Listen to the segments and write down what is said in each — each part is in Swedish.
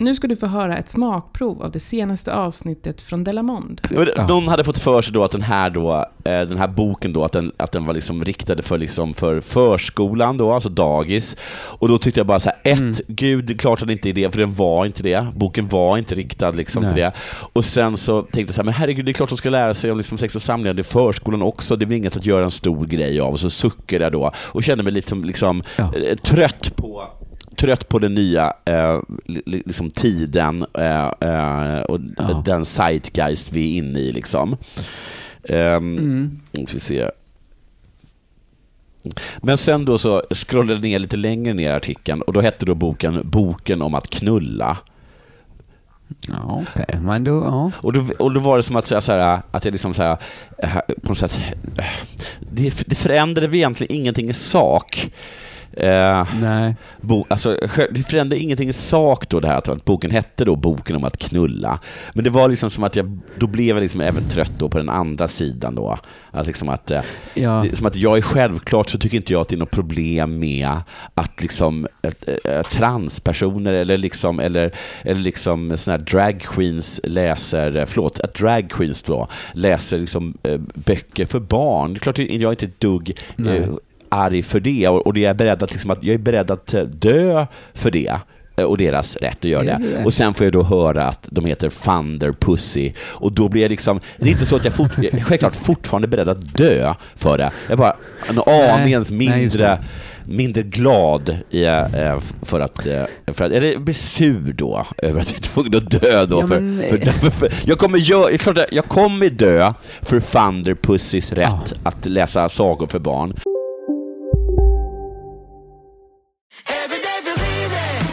Nu ska du få höra ett smakprov av det senaste avsnittet från Delamond. De hade fått för sig då att den här, då, eh, den här boken då, att den, att den var liksom riktad för, liksom för förskolan, då, alltså dagis. Och då tyckte jag bara så här, ett, Mm. gud, det är klart att det inte är det, för den var inte det. Boken var inte riktad liksom till det. Och sen så tänkte jag så här, men herregud, det är klart de ska lära sig om liksom sex och samlevnad i förskolan också. Det är väl inget att göra en stor grej av. Och så suckade jag då och kände mig lite som, liksom, Ja. eh, trött på trött på den nya eh, li- li- liksom tiden eh, eh, och Ja. den zeitgeist vi är inne i. Liksom. Ehm, Mm. vi se. Men sen då så scrollade jag ner lite längre ner i artikeln och då hette då boken Boken om att knulla. Ja, okej. Men då, ja. Och då, och då var det som att säga så här, att jag liksom så här, eh, på något sätt, eh, det, det förändrade egentligen ingenting i sak. Eh, Nej. Bo, alltså, det förändrade ingenting i sak då det här att, boken hette då Boken om att knulla. Men det var liksom som att jag, då blev jag liksom även trött då på den andra sidan då. Att liksom att, eh, Ja. det som att jag är självklart så tycker inte jag att det är något problem med att liksom ett, eh, transpersoner eller liksom, eller, eller liksom såna här drag queens läser, eh, förlåt, att drag queens då läser liksom böcker för barn. Det är klart jag är inte ett dugg Nej. Arg för det och, och det är beredd att, liksom, att jag är beredd att eh, dö för det eh, och deras rätt att göra det. Och sen får jag då höra att de heter Thunder Pussy och då blir jag liksom, det är inte så att jag, fort, jag är självklart fortfarande beredd att dö för det. Jag är bara en aningens mindre, mindre glad i, eh, för att, för att, eller blir sur då över att jag är tvungen att dö då. Ja, för, men- för, för, för, jag, kommer gö, det är klart att jag kommer dö för Thunder Pussys rätt att läsa sagor för barn.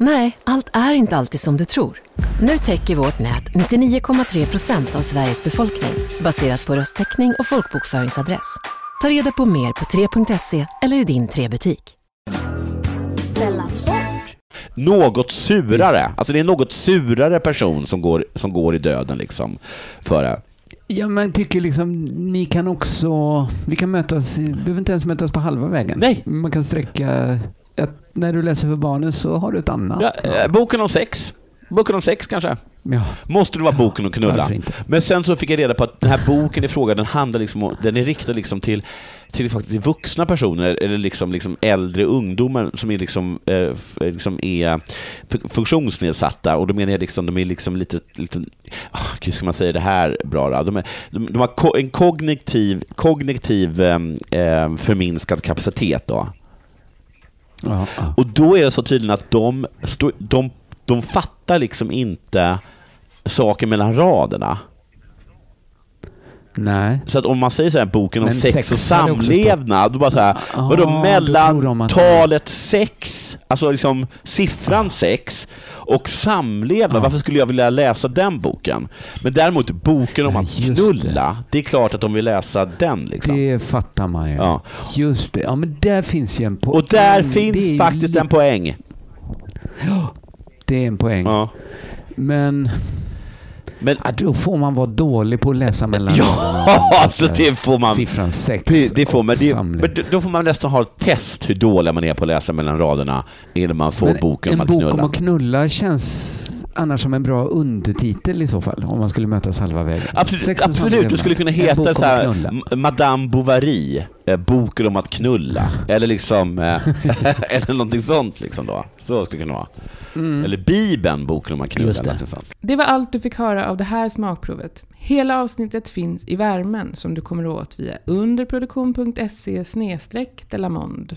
Nej, allt är inte alltid som du tror. Nu täcker vårt nät 99,3 procent av Sveriges befolkning baserat på röstteckning och folkbokföringsadress. Ta reda på mer på 3.se eller i din 3-butik. något surare. Alltså det är en något surare person som går, som går i döden liksom. För det. Ja, men tycker liksom, ni kan också, vi kan mötas, vi behöver inte ens mötas på halva vägen. Nej. Man kan sträcka, att när du läser för barnen så har du ett annat. Ja, eh, boken om sex. Boken om sex kanske. Ja. Måste det vara boken om knulla? Men sen så fick jag reda på att den här boken i fråga, den handlar liksom om, den är riktad liksom till, till, faktiskt vuxna personer, eller liksom, liksom äldre ungdomar som är, liksom, eh, f- liksom är fu- funktionsnedsatta. Och då menar jag liksom, de är liksom lite, lite oh, hur ska man säga det här bra då? De, är, de, de har ko, en kognitiv, kognitiv eh, eh, förminskad kapacitet då. Aha. Och då är det så tydligen att de, de, de fattar liksom inte saker mellan raderna. Nej. Så att om man säger så här, boken om sex, sex och samlevnad, då bara så här, Ah, vadå mellan talet sex, alltså liksom siffran sex och samlevnad, varför skulle jag vilja läsa den boken? Men däremot boken om att knulla, det. är klart att de vill läsa den liksom. Det fattar man ju. Ja. Just det. Ja, men där finns ju en poäng. Och där Det finns faktiskt en poäng. Ja, det är en poäng. Ja. Men... Men ja, då får man vara dålig på att läsa mellan Ja, alltså det får man. Siffran sex Pre- Det får man. Det, men då får man nästan ha ett test hur dålig man är på att läsa mellan raderna innan man får Men boken om en att bok knulla. om att knulla känns annars som en bra undertitel i så fall, om man skulle mötas halva vägen. Absolut, absolut. det skulle kunna heta så här, Madame Bovary, eh, boken om att knulla. Eller liksom, eh, eller någonting sånt liksom då. Så skulle det kunna vara. Mm. Eller Bibeln, boken om att knulla. Just det. sånt. Det var allt du fick höra av det här smakprovet. Hela avsnittet finns i värmen som du kommer åt via underproduktion.se delamond.